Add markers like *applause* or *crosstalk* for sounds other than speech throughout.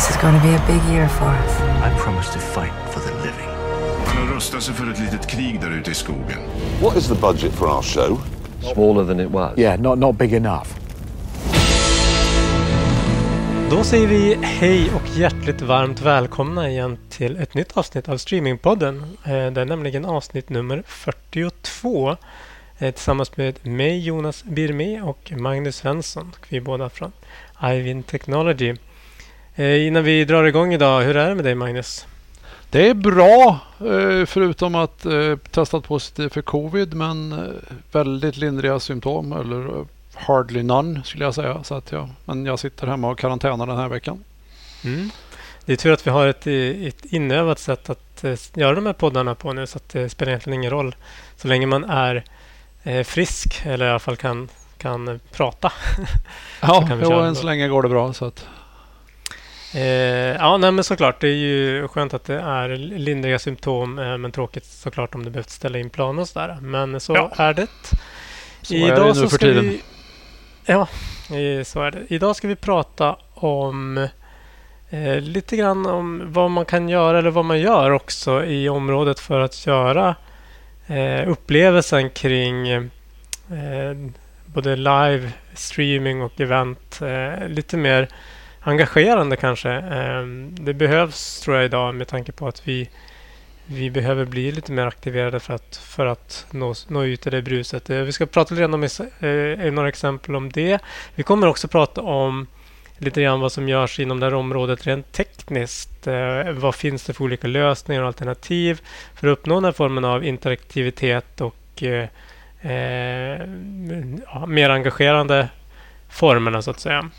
This is going to be a big year for us. I promise to fight for the living. Man har rustat sig för ett litet krig där ute i skogen. What is the budget for our show? Smaller than it was. Yeah, not, not big enough. Då säger vi hej och hjärtligt varmt välkomna igen till ett nytt avsnitt av Streamingpodden. Eh, Det är nämligen avsnitt nummer 42 eh, tillsammans med mig Jonas Birme och Magnus Svensson. Vi är båda från Ivin Technology. Eh, Innan vi drar igång idag, hur är det med dig Magnus? Det är bra eh, förutom att eh, testat positiv för covid men väldigt lindriga symptom eller hardly none skulle jag säga. Så att ja, men jag sitter hemma och karantänar den här veckan. Mm. Det är tur att vi har ett, ett inövat sätt att göra de här poddarna på nu så att det spelar egentligen ingen roll så länge man är frisk eller i alla fall kan, kan prata. *laughs* Ja, jo, än så länge går det bra. Så att, Eh, ja, nej, men såklart. Det är ju skönt att det är lindriga symptom, eh, men tråkigt såklart om du behövt ställa in planer och sådär. Men så Ja. är det. Så är det nu för tiden. vi... Ja, eh, så är det. Idag ska vi prata om eh, lite grann om vad man kan göra eller vad man gör också i området för att göra eh, upplevelsen kring eh, både live, streaming och event eh, lite mer engagerande kanske. Ehm, det behövs tror jag idag med tanke på att vi vi behöver bli lite mer aktiverade för att, för att nå, nå ut i det bruset. Eh, vi ska prata lite grann om eh, några exempel om det. Vi kommer också prata om lite grann vad som görs inom det här området rent tekniskt. Eh, vad finns det för olika lösningar och alternativ för att uppnå den här formen av interaktivitet och eh, ja, mer engagerande formerna så att säga.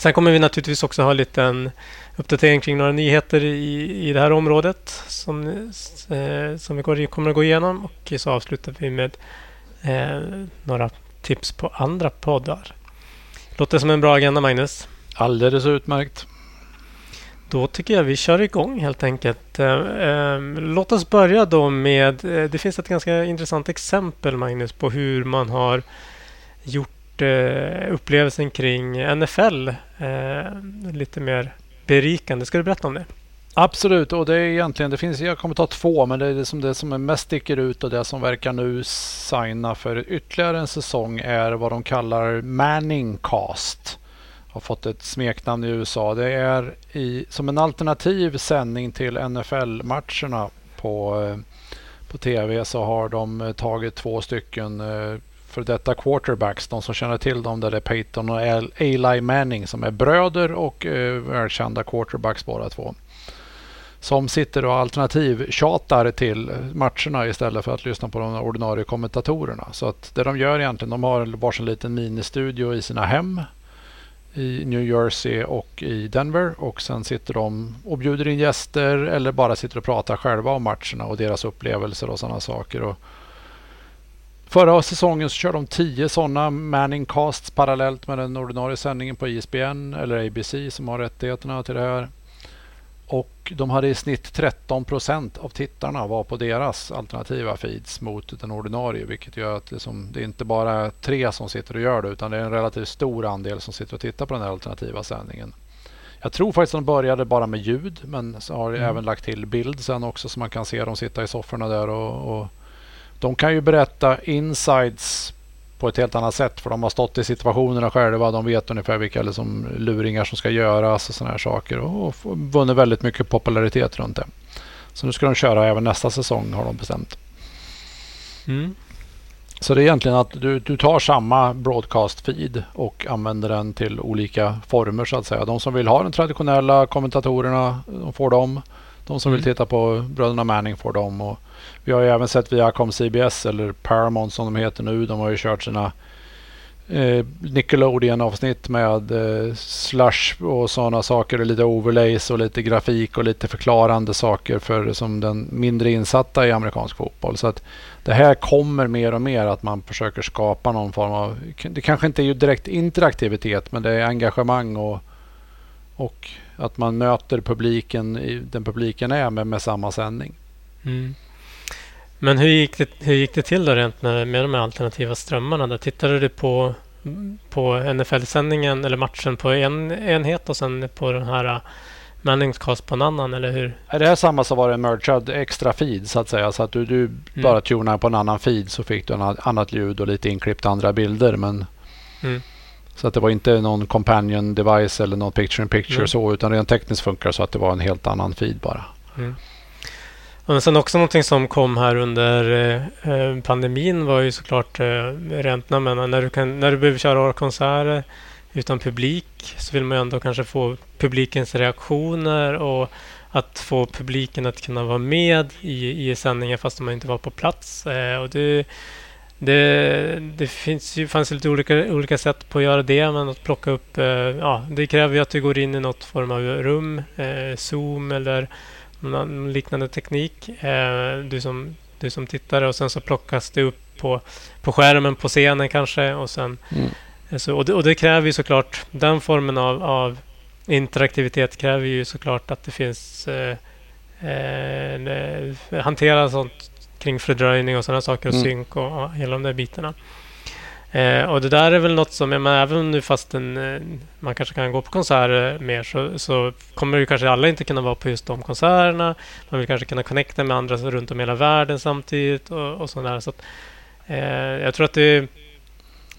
Sen kommer vi naturligtvis också ha en liten uppdatering kring några nyheter i, i det här området som, eh, som vi går, kommer att gå igenom och så avslutar vi med eh, några tips på andra poddar. Låter som en bra agenda Magnus. alldeles utmärkt. Då tycker jag vi kör igång helt enkelt. Eh, eh, låt oss börja då med... Eh, det finns ett ganska intressant exempel Magnus på hur man har gjort eh, upplevelsen kring NFL eh, lite mer berikande. Ska du berätta om det? Absolut, och det är egentligen, det finns, jag kommer ta två, men det är det som, det som mest sticker ut och det som verkar nu signa för ytterligare en säsong är vad de kallar Manning Cast. Har fått ett smeknamn i USA. Det är i, som en alternativ sändning till NFL-matcherna på, eh, på tv så har de eh, tagit två stycken eh, för detta quarterbacks, de som känner till dem, där det är Peyton och Eli Manning som är bröder och eh, välkända quarterbacks båda två som sitter och alternativtjatar till matcherna istället för att lyssna på de ordinarie kommentatorerna. Så att det de gör egentligen, de har varsin liten ministudio i sina hem i New Jersey och i Denver och sen sitter de och bjuder in gäster eller bara sitter och pratar själva om matcherna och deras upplevelser och sådana saker. Och förra säsongen så körde de tio sådana Manning Casts parallellt med den ordinarie sändningen på ISBN eller ABC som har rättigheterna till det här. Och de hade i snitt 13 procent av tittarna var på deras alternativa feeds mot den ordinarie. Vilket gör att liksom, det är inte bara tre som sitter och gör det utan det är en relativt stor andel som sitter och tittar på den här alternativa sändningen. Jag tror faktiskt att de började bara med ljud men så har mm. även lagt till bild sen också så man kan se dem sitta i sofforna där. Och, och de kan ju berätta insides på ett helt annat sätt för de har stått i situationerna själva. De vet ungefär vilka liksom, luringar som ska göras och sådana här saker och, vunnit väldigt mycket popularitet runt det. Så nu ska de köra även nästa säsong har de bestämt. Mm. Så det är egentligen att du, du tar samma broadcast feed och använder den till olika former så att säga. De som vill ha de traditionella kommentatorerna, de får dem. De som vill titta på bröderna Manning får dem. Och vi har ju även sett Viacom CBS eller Paramount som de heter nu. De har ju kört sina eh, Nickelodeon-avsnitt med eh, slush och sådana saker. Och lite overlays och lite grafik och lite förklarande saker för som den mindre insatta i amerikansk fotboll. Så att det här kommer mer och mer att man försöker skapa någon form av, det kanske inte är ju direkt interaktivitet men det är engagemang och, och att man möter publiken, den publiken är med, med samma sändning. Mm. Men hur gick, det, hur gick det till då rent med, med de här alternativa strömmarna? Där tittade du på på NFL-sändningen eller matchen på en enhet och sen på den här uh, Manningscast på en annan, eller hur? Är det här samma som var en mergad extra feed så att säga? Så att du, du mm. bara tunar på en annan feed så fick du en annat ljud och lite inklippt andra bilder. Men mm. Så att det var inte någon companion device eller någon picture in picture mm. så utan rent tekniskt funkar så att det var en helt annan feed bara. Mm. Men sen också någonting som kom här under eh, pandemin var ju såklart eh, räntorna. Men när du, kan, när du behöver köra konserter utan publik så vill man ju ändå kanske få publikens reaktioner och att få publiken att kunna vara med i, i sändningen fast man inte var på plats. Eh, och det, det, det finns ju, fanns lite olika, olika sätt på att göra det, men att plocka upp... Eh, ja, det kräver ju att du går in i något form av rum, eh, Zoom eller någon liknande teknik. Eh, du, som, du som tittare och sen så plockas det upp på, på skärmen på scenen kanske. Och, sen, mm. Eh, så, och, det, och det kräver ju såklart, den formen av, av interaktivitet kräver ju såklart att det finns eh, eh, hantera sånt kring fördröjning och sådana saker och mm. synk och, och hela de där bitarna. Eh, och det där är väl något som, men även nu fast en, eh, man kanske kan gå på konserter mer så, så kommer ju kanske alla inte kunna vara på just de konserterna. Man vill kanske kunna connecta med andra runt om hela världen samtidigt och, och sådär. Så att, eh, jag tror att det,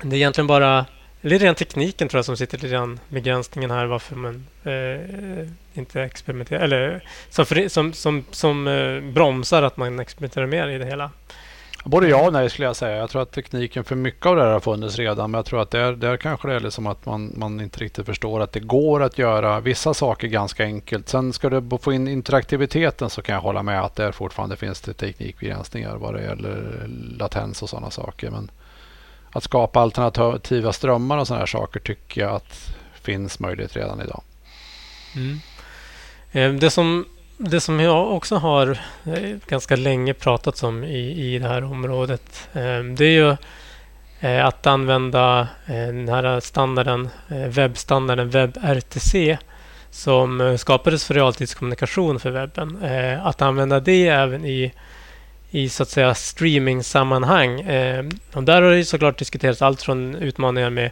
det är egentligen bara det är rent tekniken tror jag som sitter lite grann begränsningen här varför man eh, inte experimenterar eller som, som, som, som eh, bromsar att man experimenterar mer i det hela. Både ja och nej skulle jag säga. Jag tror att tekniken för mycket av det här har funnits redan. Men jag tror att där, där kanske det är liksom att man, man inte riktigt förstår att det går att göra vissa saker ganska enkelt. Sen ska du få in interaktiviteten så kan jag hålla med att där fortfarande finns det teknikbegränsningar vad det gäller latens och sådana saker. Men att skapa alternativa strömmar och sådana här saker tycker jag att finns möjligt redan idag. Mm. Ehm, det som det som jag också har eh, ganska länge pratat om i, i det här området ehm, det är ju eh, att använda eh, den här standarden, webbstandarden WebRTC som skapades för realtidskommunikation för webben. Att använda det även i, i så att säga streaming-sammanhang. Eh, och där har det såklart diskuterats allt från utmaningar med,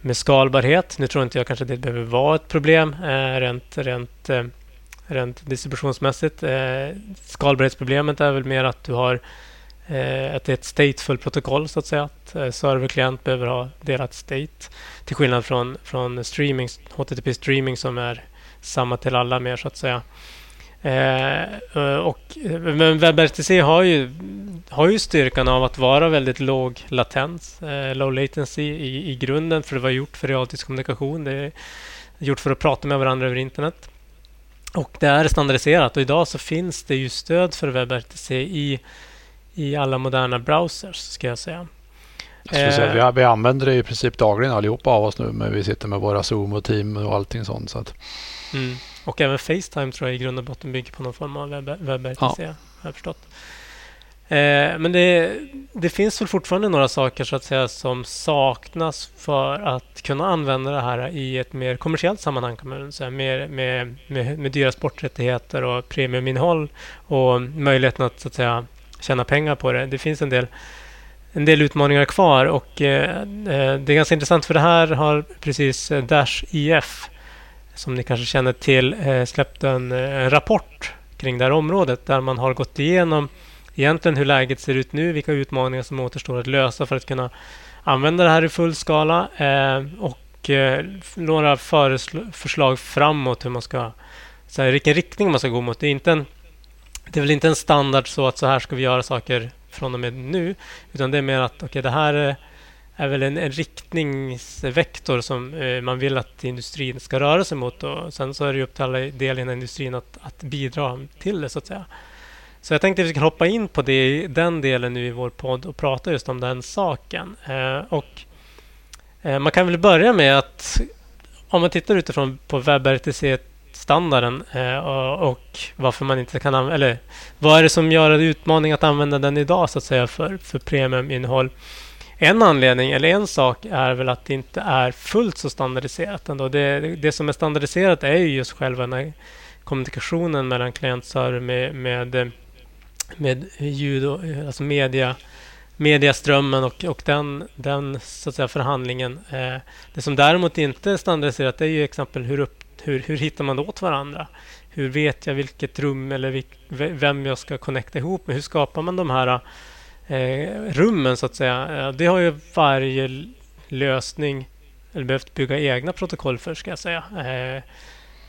med skalbarhet. Nu tror inte jag kanske det behöver vara ett problem eh, rent, rent eh, rent distributionsmässigt. Eh, skalbarhetsproblemet är väl mer att du har eh, att det är ett stateful protokoll så att säga. Att eh, server-klient behöver ha delat state. Till skillnad från, från streaming, HTTP streaming som är samma till alla mer så att säga. Eh, och, men WebRTC har ju, har ju styrkan av att vara väldigt låg latens, eh, low latency i, i grunden för det var gjort för realtidskommunikation. Det är gjort för att prata med varandra över internet. Och det är standardiserat och idag så finns det ju stöd för WebRTC i, i alla moderna browsers, ska jag säga. Jag säga, vi, vi, använder det i princip dagligen allihopa av oss nu, men vi sitter med våra Zoom och team och allting sånt. Så att. Mm. Och även Facetime tror jag i grund och botten bygger på någon form av WebRTC, ja. har jag förstått. Eh, men det, det, finns väl fortfarande några saker så att säga som saknas för att kunna använda det här i ett mer kommersiellt sammanhang kan man säga. Med, med, med, med dyra sporträttigheter och premiuminnehåll och möjligheten att, så att säga, tjäna pengar på det. Det finns en del, en del utmaningar kvar och eh, eh det är ganska intressant för det här har precis eh, Dash IF som ni kanske känner till eh, släppt en, en rapport kring det här området där man har gått igenom egentligen hur läget ser ut nu, vilka utmaningar som återstår att lösa för att kunna använda det här i full skala eh, och några förslag framåt hur man ska, så här, vilken riktning man ska gå mot. Det är, inte en, det är väl inte en standard så att så här ska vi göra saker från och med nu, utan det är mer att okay, det här är, väl en, en riktningsvektor som eh, man vill att industrin ska röra sig mot. Och sen så är det upp till alla delar i industrin att, att bidra till det, så att säga. Så jag tänkte att vi ska hoppa in på det, den delen nu i vår podd och prata just om den saken. Eh, och eh, Man kan väl börja med att om man tittar utifrån på WebRTC-standarden eh, och, och, varför man inte kan använda... Eller vad är det som gör det utmaning att använda den idag så att säga för, för premiuminnehåll? En anledning, eller en sak, är väl att det inte är fullt så standardiserat ändå. Det, det som är standardiserat är ju just själva den här kommunikationen mellan klienter med, med med ljud och alltså media mediaströmmen och, och den, den så att säga, förhandlingen. Eh, det som däremot inte är standardiserat är ju exempel hur, upp, hur, hur hittar man åt varandra? Hur vet jag vilket rum eller vilk, vem jag ska connecta ihop med? Hur skapar man de här Eh, rummen så att säga? Eh, det har ju varje lösning eller behövt bygga egna protokoll för ska jag säga. Eh,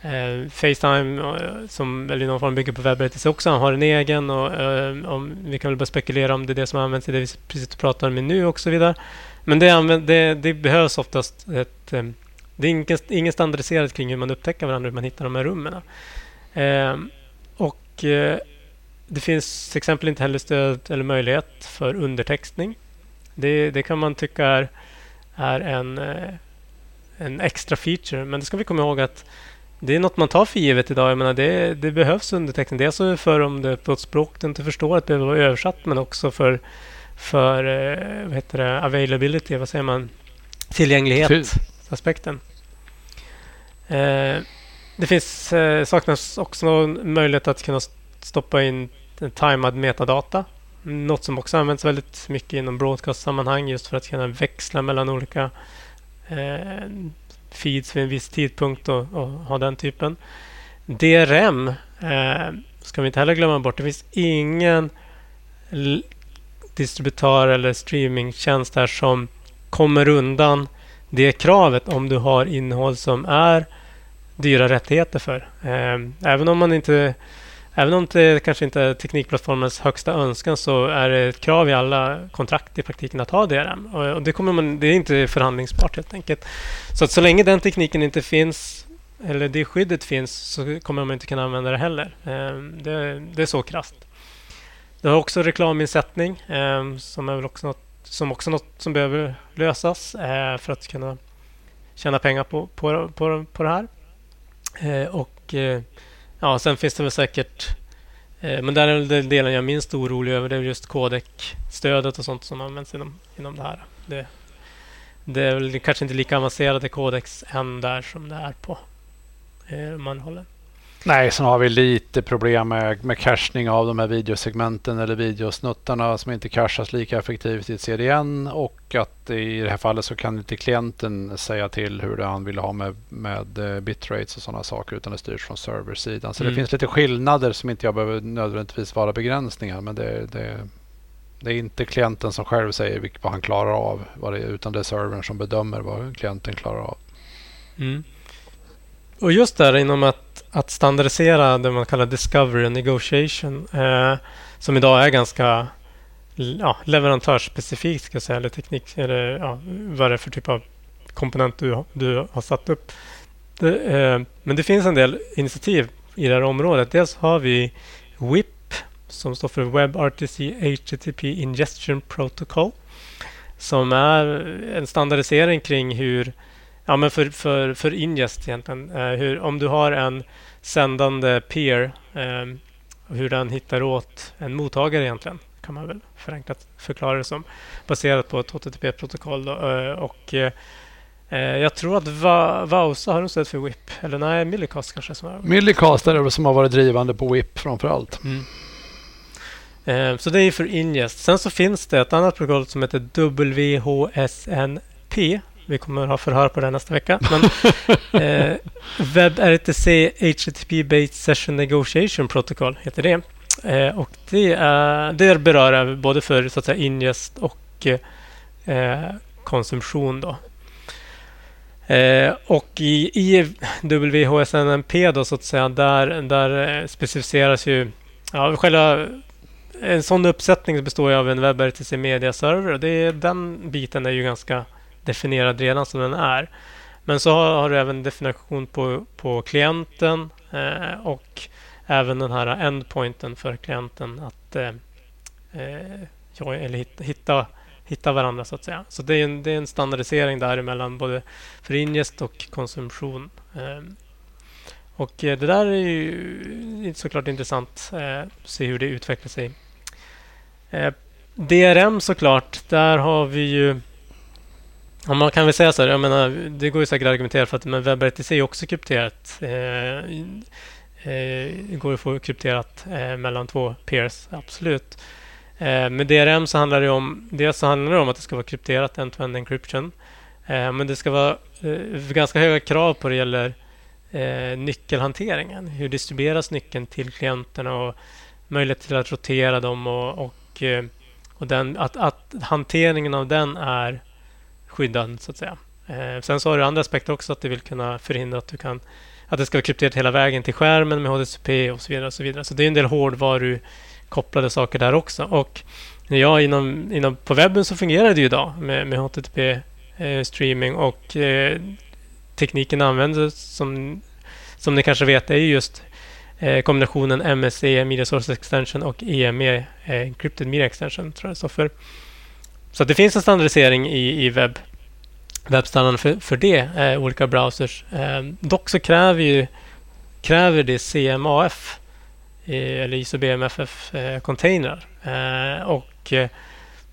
Eh, Facetime, eh, som i någon form bygger på WebRTC också, har en egen. Och, eh, om, vi kan väl bara spekulera om det är det som används i det vi precis pratar om nu och så vidare. Men det, använd, det, det behövs oftast ett... Eh, det är ingen, ingen standardiserat kring hur man upptäcker varandra, hur man hittar de här rummen. Eh, och eh, det finns till exempel inte heller stöd eller möjlighet för undertextning. Det, det kan man tycka är, är en, en extra feature, men det ska vi komma ihåg att det är något man tar för givet idag. Jag menar, det, det behövs underteckning. Dels för om det är på ett språk du inte förstår att det behöver vara översatt men också för, för eh, vad heter det, availability, vad säger man? Tillgänglighetsaspekten. Eh, det finns, eh, saknas också möjlighet att kunna stoppa in timad metadata. Något som också används väldigt mycket inom broadcast-sammanhang just för att kunna växla mellan olika eh, feeds vid en viss tidpunkt och, och ha den typen. DRM eh, ska vi inte heller glömma bort. Det finns ingen distributör eller streamingtjänst här som kommer undan det kravet om du har innehåll som är dyra rättigheter för. Eh, även om man inte Även om det kanske inte är teknikplattformens högsta önskan så är det ett krav i alla kontrakt i praktiken att ha DRM. Och det, kommer man, det är inte förhandlingsbart helt enkelt. Så att så länge den tekniken inte finns eller det skyddet finns så kommer man inte kunna använda det heller. Ehm, det, det är så krasst. Det har också reklaminsättning ehm, som är väl också något som också något som behöver lösas eh, för att kunna tjäna pengar på, på, på, på det här. Eh, och eh, Ja, sen finns det väl säkert... Eh, men där är den delen jag är minst orolig över. Det är just kodekstödet och sånt som används inom, inom det här. Det, det är väl kanske inte lika avancerade kodex än där som det är på eh, manhållen. Nej, sen har vi lite problem med, med cachning av de här videosegmenten eller videosnuttarna som inte cachas lika effektivt i ett CDN och att i det här fallet så kan inte klienten säga till hur det han vill ha med, med eh, bitrates och sådana saker utan det styrs från serversidan. Så mm. det finns lite skillnader som inte jag behöver nödvändigtvis vara begränsningar men det, det, det är inte klienten som själv säger vad han klarar av utan det är servern som bedömer vad klienten klarar av. Mm. Och just där inom att, att standardisera det man kallar discovery och negotiation eh, som idag är ganska ja, leverantörsspecifikt ska jag säga, eller teknik, eller ja, vad det är för typ av komponent du, du har satt upp. Det, eh, men det finns en del initiativ i det här området. Dels har vi WIP som står för WebRTC HTTP Ingestion Protocol som är en standardisering kring hur Ja, men för, för, för ingest egentligen. Eh, hur, om du har en sändande peer, eh, hur den hittar åt en mottagare egentligen, kan man väl förenklat förklara det som, baserat på ett HTTP-protokoll. Eh, och eh, jag tror att Va Vausa har stöd för WIP. Eller nej, Millicast kanske. Som har... Millicast är det som har varit drivande på WIP framför allt. Mm. Så det är för ingest. Sen så finns det ett annat protokoll som heter WHSNP vi kommer ha förhör på det nästa vecka. Men, *laughs* eh, WebRTC HTTP Based Session Negotiation Protocol heter det. Eh, och det, är, det berör både för så att säga, ingest och eh, konsumtion. Då. Eh, och i, i WHSNMP då, så att säga, där, där eh, specificeras ju ja, själva en sån uppsättning består av en WebRTC Media Server. Det, den biten är ju ganska definierad redan som den är. Men så har, har du även definition på, på klienten eh, och även den här endpointen för klienten att eh, eh eller hitta, hitta, hitta varandra så att säga. Så det är en, det är en standardisering däremellan både för ingest och konsumtion. Ehm, eh, och det där är ju såklart intressant eh, att se hur det utvecklar sig. Eh, DRM såklart, där har vi ju Ja, man kan väl säga så här, jag menar, det går ju säkert att argumentera för att men WebRTC är också krypterat. Eh, eh, det går att få krypterat eh, mellan två peers, absolut. Eh, med DRM så handlar det om, dels så handlar det om att det ska vara krypterat, end-to-end encryption. Eh, men det ska vara eh, ganska höga krav på det gäller eh, nyckelhanteringen. Hur distribueras nyckeln till klienterna och möjlighet till att rotera dem och, och, eh, och den, att, att hanteringen av den är skyddad så att säga. Eh, sen så har du andra aspekter också att du vill kunna förhindra att du kan att det ska vara krypterat hela vägen till skärmen med HDCP och så vidare. Och så vidare. Så det är en del hårdvaru kopplade saker där också. Och ja, inom, inom, på webben så fungerar det ju idag med, med HTTP eh, streaming och eh, tekniken används som, som ni kanske vet är just eh, kombinationen MSE, Media Source Extension och EME, eh, Encrypted Media Extension tror jag det för. Så det finns en standardisering i, i webb, webbstandarden för, för det, eh, olika browsers. Eh, dock så kräver, ju, kräver det CMAF eh, eller ISO-BMFF-containrar. Eh, eh, och eh,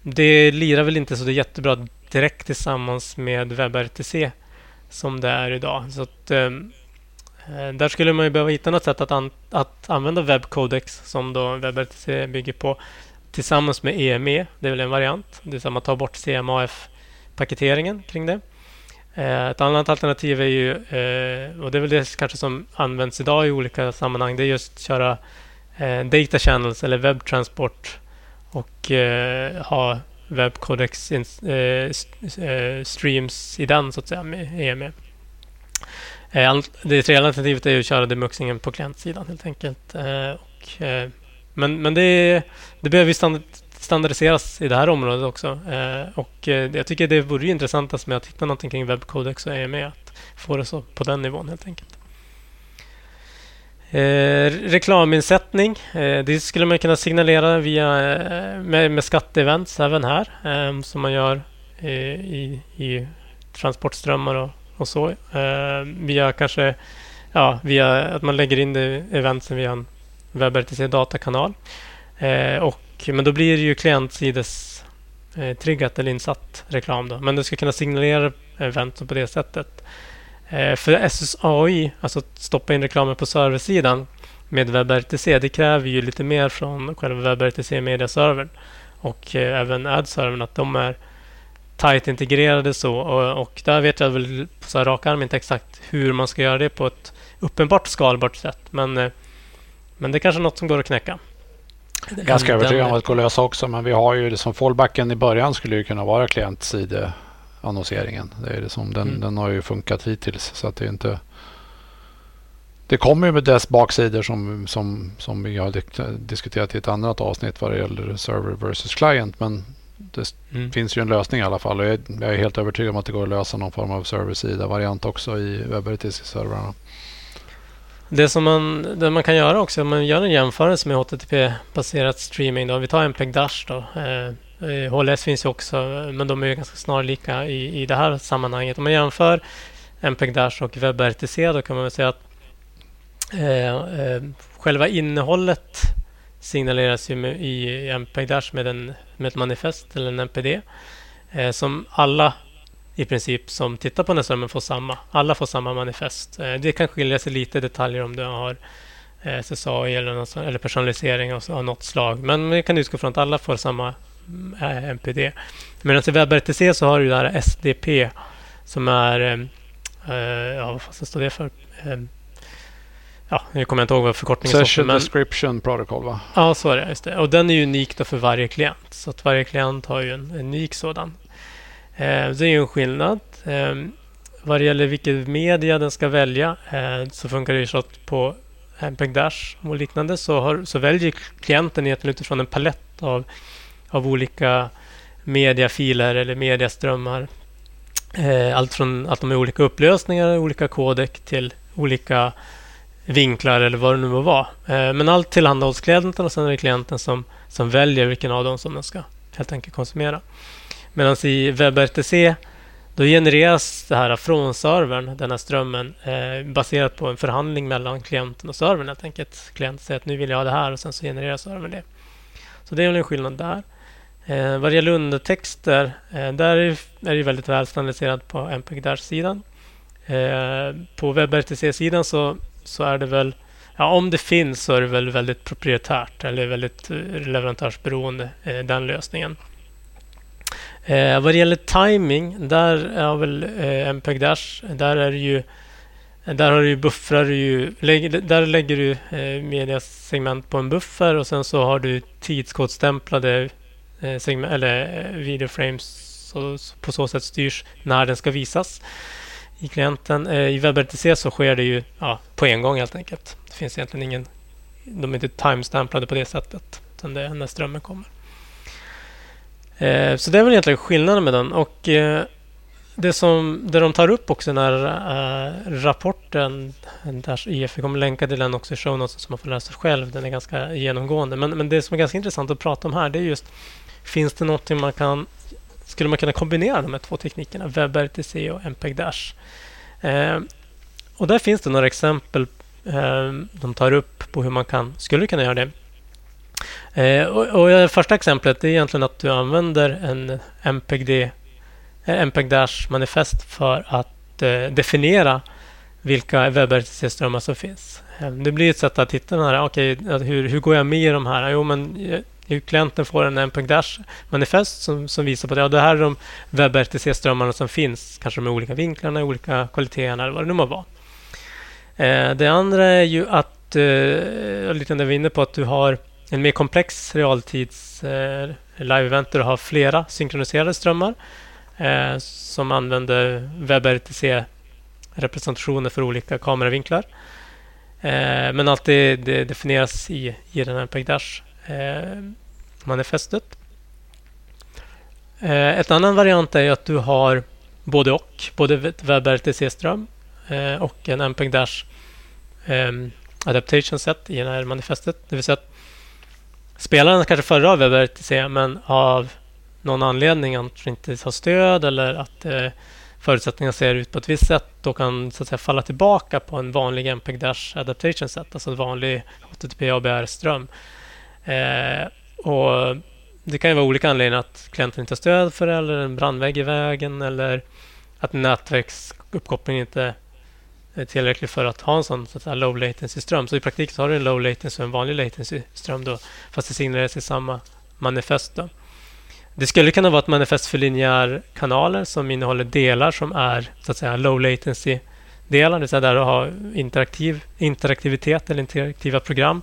det lirar väl inte så det är jättebra direkt tillsammans med WebRTC som det är idag. Så att, eh, eh, där skulle man ju behöva hitta något sätt att, an att använda WebCodex som då WebRTC bygger på tillsammans med EME. Det är väl en variant. Det är att man tar bort CMAF-paketeringen kring det. Eh, ett annat alternativ är ju, eh, och det är väl det kanske som används idag i olika sammanhang, det är just att köra eh, data channels eller webbtransport och ha webcodex streams i den så att säga med EME. Det tredje alternativet är att köra demuxingen på klientsidan helt enkelt. Och, men men det, det behöver ju standardiseras i det här området också. Eh, och eh, jag tycker det vore intressantast med att hitta någonting kring webbcodex och EME. Att få det så på den nivån helt enkelt. Eh, reklaminsättning. Eh, det skulle man kunna signalera via, eh, med, med skatteevents även här. Eh, som man gör eh, i, i transportströmmar och, och så. Eh, via kanske ja, via att man lägger in det eventsen via en WebRTC datakanal. Eh, och, men då blir det ju klientsides eh, triggat eller insatt reklam. Då. Men du ska kunna signalera event på det sättet. Eh, för SSAI, alltså att stoppa in reklamen på serversidan med WebRTC, det kräver ju lite mer från själva WebRTC Media-servern och eh, även Ad-servern att de är tight integrerade så och, och där vet jag väl på så här rak arm inte exakt hur man ska göra det på ett uppenbart skalbart sätt. Men, eh, men det är kanske något som går att knäcka. Ganska övertygad om att det går att lösa också, men vi har ju det som fallbacken i början skulle ju kunna vara klientside annonseringen. Det är det som, den, mm. den har ju funkat hittills. Så att det är inte... Det kommer ju med dess baksidor som, som, som vi har diskuterat i ett annat avsnitt vad det gäller server versus client. Men det mm. finns ju en lösning i alla fall. Och jag, jag, är helt övertygad om att det går att lösa någon form av serversida-variant också i WebRTC-servrarna. Det som man, det man kan göra också, om man gör en jämförelse med HTTP-baserat streaming. Då. Vi tar MPEG Dash då. Eh, HLS finns ju också, men de är ganska snarlika i, i det här sammanhanget. Om man jämför MPEG Dash och WebRTC då kan man väl säga att eh, eh, själva innehållet signaleras ju med, i MPEG Dash med, en, med ett manifest eller en MPD eh, som alla i princip som tittar på den här strömmen får samma. Alla får samma manifest. Eh, det kan skilja sig lite i detaljer om du har eh, SSAI eller, något, eller personalisering av, något slag. Men vi kan utgå från att alla får samma MPD. Medan i WebRTC så har du där SDP som är... Eh, ja, vad fan står det för? Eh, ja, jag kommer inte ihåg vad förkortningen står för. Men... Description Protocol va? Ja, så är det. Just det. Och den är unik då för varje klient. Så att varje klient har ju en unik sådan. Eh, det är ju en skillnad. Eh, vad det gäller vilket media den ska välja eh, så funkar det ju så att på MPEG Dash och liknande så, har, så väljer klienten egentligen utifrån en palett av av olika mediafiler eller mediaströmmar. Eh, allt från att de är olika upplösningar, olika kodek till olika vinklar eller vad det nu må vara. Eh, men allt tillhandahålls klienten och sen är det klienten som, som väljer vilken av dem som den ska helt enkelt konsumera. Medan i WebRTC då genereras det här från servern, den här strömmen, eh, baserat på en förhandling mellan klienten och servern helt enkelt. Klienten säger att nu vill jag ha det här och sen så genererar servern det. Så det är en skillnad där. Eh, vad det gäller undertexter, eh, där är det väldigt väl standardiserat på MPEG Dash-sidan. Eh, på WebRTC-sidan så, så är det väl ja, om det finns så är det väl väldigt proprietärt eller väldigt eh, leverantörsberoende, eh, den lösningen. Eh, vad det gäller timing, där är väl eh, MPEG Dash, där är det ju där har du buffrar ju, där lägger du eh, mediasegment på en buffer och sen så har du tidskodstämplade eh, segment, eller eh, videoframes så, på så sätt styrs när den ska visas i klienten. Eh, I WebRTC så sker det ju ja, på en gång helt enkelt. Det finns egentligen ingen... De är inte timestamplade på det sättet. Utan det är när strömmen kommer. Eh, så det är väl egentligen skillnaden med den. Och eh, det som det de tar upp också i eh, den här rapporten, där IF, vi kommer länka till den också i show notes så man får läsa själv. Den är ganska genomgående. Men, men det som är ganska intressant att prata om här det är just Finns det någonting man kan Skulle man kunna kombinera de här två teknikerna, WebRTC och MPEG Dash? Eh, och där finns det några exempel eh, de tar upp på hur man kan, skulle kunna göra det. Eh, och, och första exemplet är egentligen att du använder en MPEG MPEG Dash manifest för att eh, definiera vilka WebRTC-strömmar som finns. Eh, det blir ett sätt att hitta den här, okay, hur, hur går jag med i de här? Jo, men eh, klienten får en MPEG Dash manifest som, som visar på det. ja, det här är de WebRTC-strömmarna som finns. Kanske med olika vinklarna, olika kvaliteterna eller vad det nu må vara. Eh, det andra är ju att, eh, lite det vi är inne på, att du har en mer komplex realtids eh, live-event där du har flera synkroniserade strömmar eh, som använder WebRTC-representationer för olika kameravinklar. Eh, men allt det, det, definieras i, i den här PEGDASH-manifestet. Eh, eh, ett annan variant är att du har både och, både WebRTC-ström eh, och en MPEG Dash eh, adaptation set i det här manifestet. Det vill säga att spelaren kanske föredrar WebRTC men av någon anledning att inte har stöd eller att eh, förutsättningarna ser ut på ett visst sätt då kan så att säga falla tillbaka på en vanlig MPEG Dash Adaptation Set, alltså en vanlig HTTP ABR-ström. Eh, och det kan ju vara olika anledningar att klienten inte har stöd för det eller en brandvägg i vägen eller att nätverksuppkopplingen inte Eh, tillräcklig för att ha en sån så att säga, low latency-ström. Så i praktiken så har du en low latency och en vanlig latency-ström då fast det signaleras i samma manifest. Då. Det skulle kunna vara ett manifest för linjärkanaler som innehåller delar som är så att säga low latency delar, det vill säga där du har interaktiv, interaktivitet eller interaktiva program.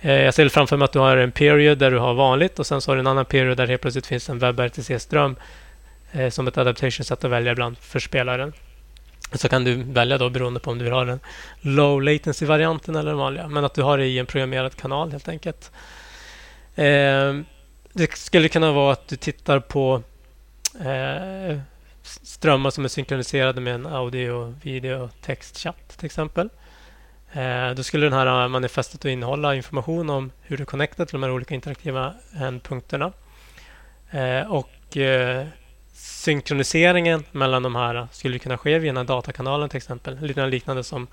Eh, jag ser framför mig att du har en period där du har vanligt och sen så har du en annan period där det helt plötsligt finns en WebRTC-ström eh, som ett adaptation sätt att välja ibland för spelaren. Så kan du välja då beroende på om du vill ha den low latency-varianten eller den vanliga. Men att du har det i en programmerad kanal helt enkelt. Eh, det skulle kunna vara att du tittar på eh, strömmar som är synkroniserade med en audio, video, textchatt till exempel. Eh, då skulle den här eh, manifestet innehålla information om hur du connectar till de här olika interaktiva eh, ändpunkterna. Eh, och eh, synkroniseringen mellan de här skulle kunna ske via den här datakanalen till exempel. Lite liknande som,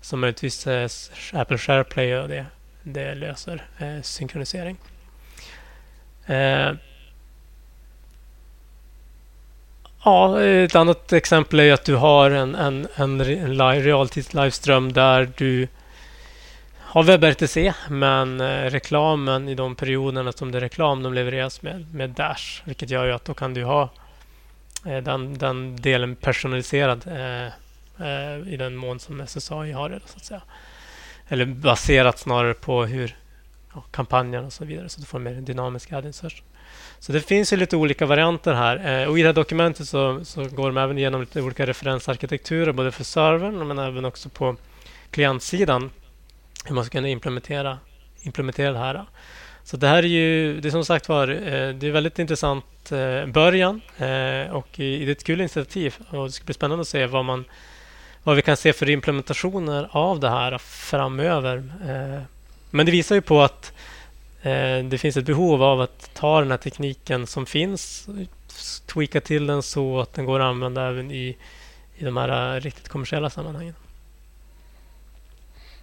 som möjligtvis eh, Apple SharePlay och det, det löser eh, synkronisering. Eh, ja, ett annat exempel är att du har en, en, en realtids liveström där du har WebRTC men eh, reklamen i de perioderna som det är reklam de levereras med, med Dash. Vilket gör ju att då kan du ha Eh, den, den delen personaliserad eh, eh, i den mån som SSAI har det. Så att säga. Eller baserat snarare på hur ja, kampanjen och så vidare. Så du får mer dynamisk ad insertion. Så det finns ju lite olika varianter här. Eh, och I det här dokumentet så, så går de även igenom lite olika referensarkitekturer både för servern men även också på klientsidan. Hur man ska kunna implementera, implementera det här. Så det här är ju, det är som sagt var, eh, det är väldigt intressant eh, början eh, och det är ett kul initiativ och det ska bli spännande att se vad man vad vi kan se för implementationer av det här framöver. Men det visar ju på att det finns ett behov av att ta den här tekniken som finns, tweaka till den så att den går att använda även i, i de här riktigt kommersiella sammanhangen.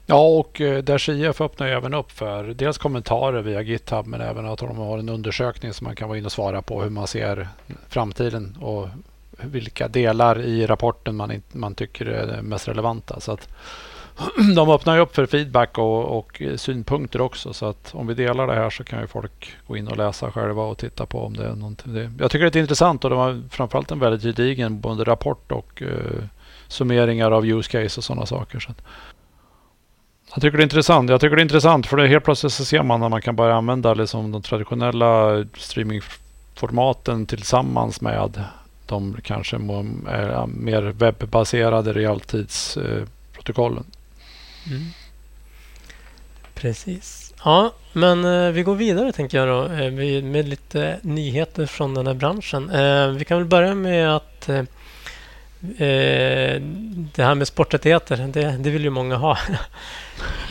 Ja, och eh, IF öppnar även upp för dels kommentarer via GitHub men även att de har en undersökning som man kan vara inne och svara på hur man ser framtiden och vilka delar i rapporten man, man tycker är mest relevanta. Så att *clears throat* de öppnar ju upp för feedback och, och synpunkter också. Så att om vi delar det här så kan ju folk gå in och läsa själva och titta på om det är någonting. Jag tycker det är intressant och det var framförallt en väldigt gedigen både rapport och uh, summeringar av use case och sådana saker. Så att, jag tycker det är intressant. Jag tycker det är intressant för det helt plötsligt så ser man när man kan börja använda liksom de traditionella streamingformaten tillsammans med de kanske eh, mer webbaserade realtidsprotokollen. Mm. Precis. Ja, men eh, vi går vidare tänker jag då eh, med lite nyheter från den här branschen. Vi kan väl börja med att eh, eh, det här med sporträttigheter, det, det vill ju många ha. *laughs*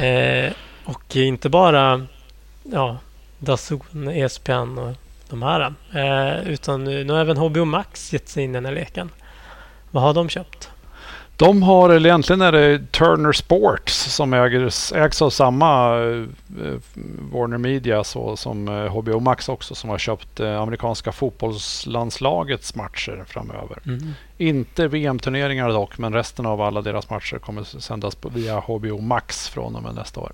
Eh, och inte bara ja, Dazon, ESPN och de här. utan nu har även HBO Max gett sig in i den här leken. Vad har de köpt? De har, eller egentligen är det Turner Sports som ägs, ägs av samma eh, Warner Media så, som eh, HBO Max också som har köpt eh, amerikanska fotbollslandslagets matcher framöver. Mm. Inte VM-turneringar dock, men resten av alla deras matcher kommer sändas via HBO Max från och med nästa år.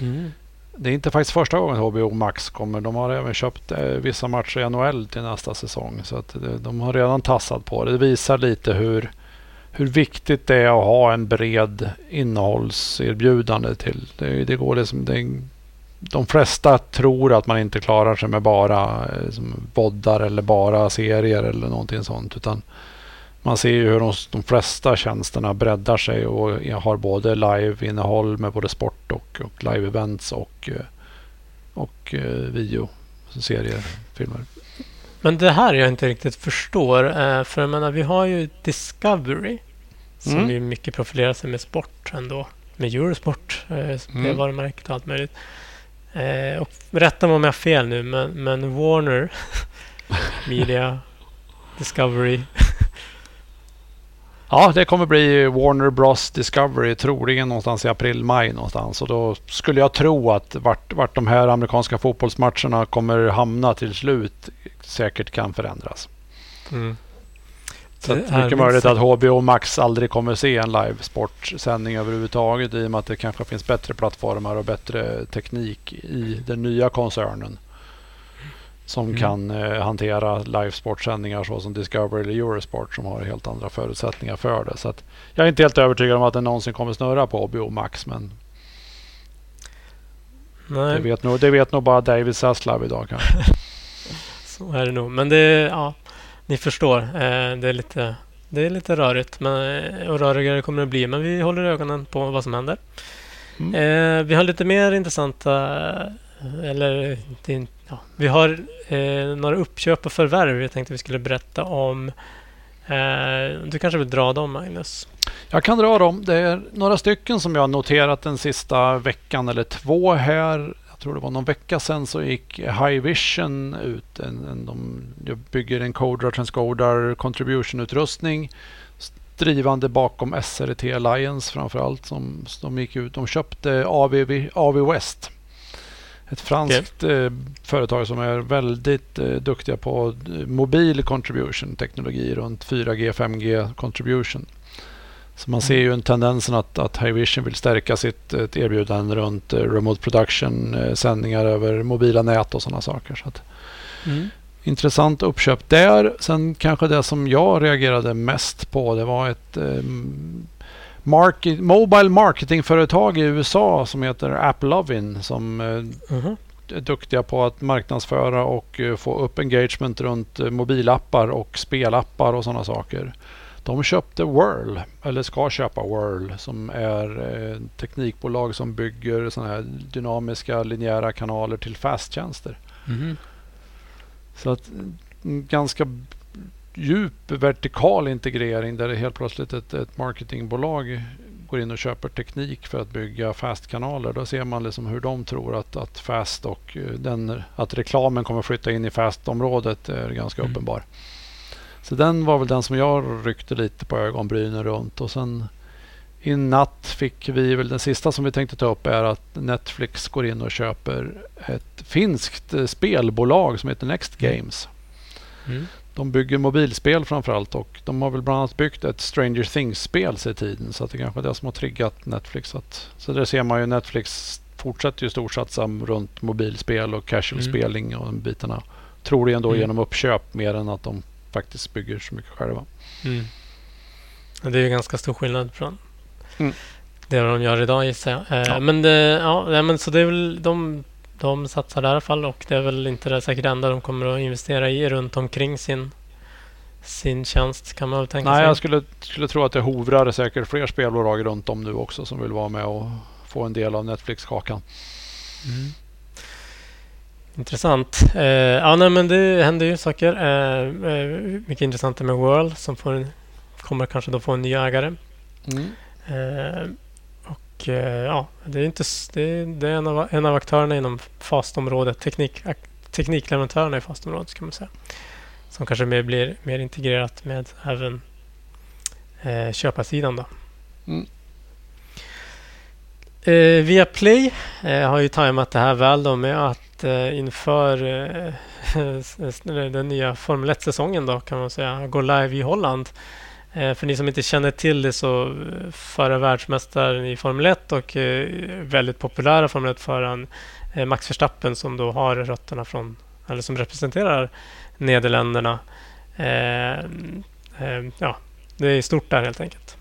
Mm. Det är inte faktiskt första gången HBO Max kommer. De har även köpt eh, vissa matcher i NHL till nästa säsong. Så att, de har redan tassat på det. Det visar lite hur hur viktigt det är att ha en bred innehållserbjudande till. Det, det går liksom, det, de flesta tror att man inte klarar sig med bara eh, liksom, voddar eller bara serier eller någonting sånt. Utan man ser ju hur de, de flesta tjänsterna breddar sig och har både live-innehåll med både sport och, och live-events och, eh, och eh, video, alltså serier, filmer. Men det här jag inte riktigt förstår. Eh, för jag menar, vi har ju Discovery som mm. ju mycket profilerar sig med sport ändå. Med Eurosport, eh, mm. varumärket och allt möjligt. Eh, och rätta mig om jag har fel nu, men, men Warner *laughs* Media, Discovery. *laughs* ja, det kommer bli Warner Bros Discovery troligen någonstans i april-maj någonstans. Och då skulle jag tro att vart, vart de här amerikanska fotbollsmatcherna kommer hamna till slut säkert kan förändras. Mm. Så det är mycket möjligt att HBO Max aldrig kommer se en live-sportsändning överhuvudtaget i och med att det kanske finns bättre plattformar och bättre teknik i den nya koncernen. Som mm. kan eh, hantera live-sportsändningar såsom Discovery eller Eurosport som har helt andra förutsättningar för det. Så jag är inte helt övertygad om att den någonsin kommer snurra på HBO Max men Nej. Det, vet nog, det vet nog bara David Zaslav idag kanske. *laughs* Så är det nog. Men det, ja, ni förstår. Eh, det, är lite, det är lite rörigt men, eh, och rörigare kommer det bli. Men vi håller ögonen på vad som händer. Mm. Eh, vi har lite mer intressanta... Eller ja, vi har eh, några uppköp och förvärv jag tänkte vi skulle berätta om. Eh, du kanske vill dra dem, Magnus? Jag kan dra dem. Det är några stycken som jag har noterat den sista veckan eller två här tror det var någon vecka sedan så gick High Vision ut. En, en, de bygger en Codar Transcodar Contribution-utrustning drivande bakom SRT Alliance framförallt. Som, de gick ut. De köpte AV, AV West. Ett franskt okay. eh, företag som är väldigt eh, duktiga på eh, mobil contribution teknologi runt 4G, 5G contribution. Så man ser ju en tendensen att, att High vill stärka sitt erbjudande runt eh, remote production, eh, sändningar över mobila nät och sådana saker. Så att, mm. Intressant uppköp där. Sen kanske det som jag reagerade mest på det var ett eh, market, mobile marketingföretag i USA som heter AppLovin som eh, mm är duktiga på att marknadsföra och få upp engagement runt mobilappar och spelappar och sådana saker. De köpte Whirl, eller ska köpa Whirl, som är ett eh, teknikbolag som bygger såna här dynamiska linjära kanaler till fasttjänster. Mm. Så att en ganska djup vertikal integrering där det helt plötsligt ett, ett marketingbolag går in och köper teknik för att bygga fastkanaler. Då ser man liksom hur de tror att, att fast och eh, den, att reklamen kommer flytta in i fastområdet är ganska mm. uppenbar. Så den var väl den som jag ryckte lite på ögonbrynen runt. Och sen i natt fick vi väl den sista som vi tänkte ta upp är att Netflix går in och köper ett finskt eh, spelbolag som heter Next mm. Games. Mm. de bygger mobilspel framförallt och de har väl bland annat byggt ett Stranger Things-spel sig tiden. Så att det kanske är det som har triggat Netflix. Att, så där ser man ju Netflix fortsätter ju storsatsa runt mobilspel och casual-spelning mm. och de bitarna. Troligen då mm. genom uppköp mer än att de faktiskt bygger så mycket själva. Mm. Det är ju ganska stor skillnad från mm. det de gör idag gissar jag. Eh, ja. Men, det, ja, men så det är väl de, de satsar i alla fall och det är väl inte det säkert enda de kommer att investera i runt omkring sin sin tjänst kan man väl tänka Nej, sig. jag skulle, skulle tro att det hovrar säkert fler spelbolag runt om nu också som vill vara med och få en del av Netflix-kakan. Mm. Intressant. Eh, ja, nej, men det händer ju saker. Eh, eh, mycket intressant med World som får, kommer kanske då få en ny ägare. Mm. Eh, och eh, ja, det är, inte, det, det är en, av, en av aktörerna inom fastområdet. Teknik, teknikleverantörerna i fastområdet ska man säga. Som kanske mer blir mer integrerat med även eh, köparsidan. Då. Mm. Eh, Viaplay eh, har ju tajmat det här väl då med att eh, inför eh, *laughs* den nya Formel 1-säsongen då kan man säga gå live i Holland. Eh, för ni som inte känner till det så eh, förra världsmästaren i Formel 1 och eh, väldigt populära Formel 1-föraren eh, Max Verstappen som då har rötterna från, eller som representerar Nederländerna. Eh, ja, det är stort där helt enkelt.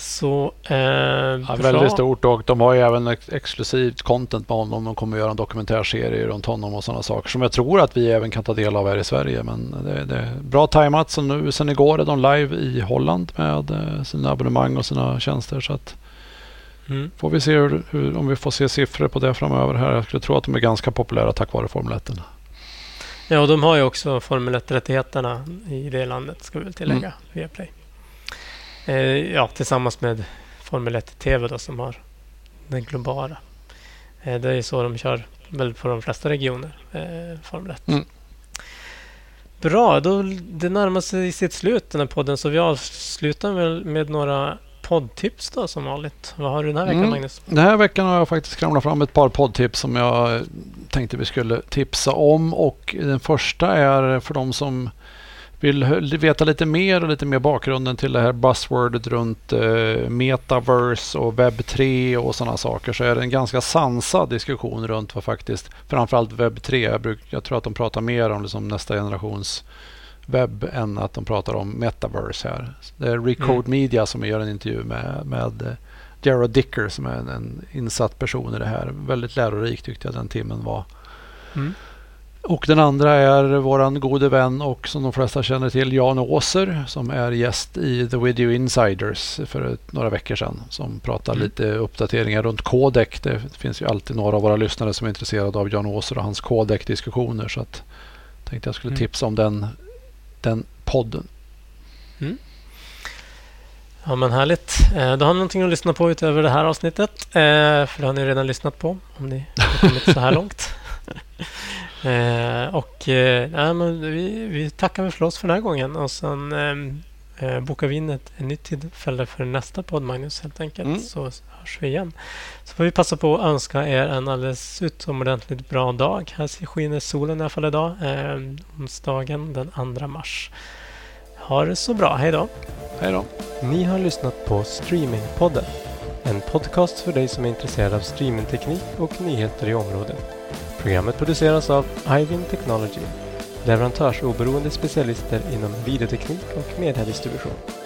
Så, eh, ja, väldigt stort och de har ju även ex exklusivt content med honom. De kommer att göra en dokumentärserie runt honom och sådana saker som jag tror att vi även kan ta del av här i Sverige. Men det, det är bra tajmat. Så nu sen igår är de live i Holland med eh, sina abonnemang och sina tjänster. Så att mm. får vi se hur, hur, om vi får se siffror på det framöver här. Jag skulle tro att de är ganska populära tack vare Formel 1. Ja, och de har ju också Formel 1-rättigheterna i det landet ska vi väl tillägga, mm. via Play. Eh, ja, tillsammans med Formel 1 TV då, som har den globala. Eh, det är så de kör väl på de flesta regioner, eh, Formel 1. Mm. Bra, då det närmar sig sitt slut den här podden så vi avslutar väl med några poddtips då som vanligt. Vad har du den här veckan mm. Magnus? Den här veckan har jag faktiskt skramlat fram ett par poddtips som jag tänkte vi skulle tipsa om och den första är för de som vill veta lite mer och lite mer bakgrunden till det här buzzwordet runt eh, metaverse och webb 3 och sådana saker så är det en ganska sansad diskussion runt vad faktiskt framförallt webb 3. Jag, bruk, jag tror att de pratar mer om liksom nästa generations webb än att de pratar om metaverse här. Det är Recode mm. Media som gör en intervju med, med eh, Jared Dicker som är en, en insatt person i det här. Väldigt lärorik tyckte jag den timmen var. Mm. Och den andra är våran gode vän och som de flesta känner till Jan Åser som är gäst i The Video Insiders för några veckor sedan. Som pratar mm. lite uppdateringar runt Codec. Det finns ju alltid några av våra lyssnare som är intresserade av Jan Åser och hans Codec-diskussioner. Så att tänkte jag skulle mm. tipsa om den, den podden. Mm. Ja men härligt. Eh, då har ni någonting att lyssna på utöver det här avsnittet. Eh, för det har ni redan lyssnat på om ni har kommit så här *laughs* långt. Eh, och eh, nej, men vi, vi tackar väl för oss för den här gången och sen eh, eh bokar vi in ett, ett nytt tillfälle för nästa podd Magnus helt enkelt. Mm. Så hörs vi igen. Så får vi passa på att önska er en alldeles utomordentligt bra dag. Här skiner solen i alla fall idag. Eh, onsdagen den 2 mars. Ha det så bra. Hej då. Hej då. Ni har lyssnat på Streamingpodden. En podcast för dig som är intresserad av streamingteknik och nyheter i området. Programmet produceras av Ivin Technology, leverantörsoberoende specialister inom videoteknik och mediedistribution.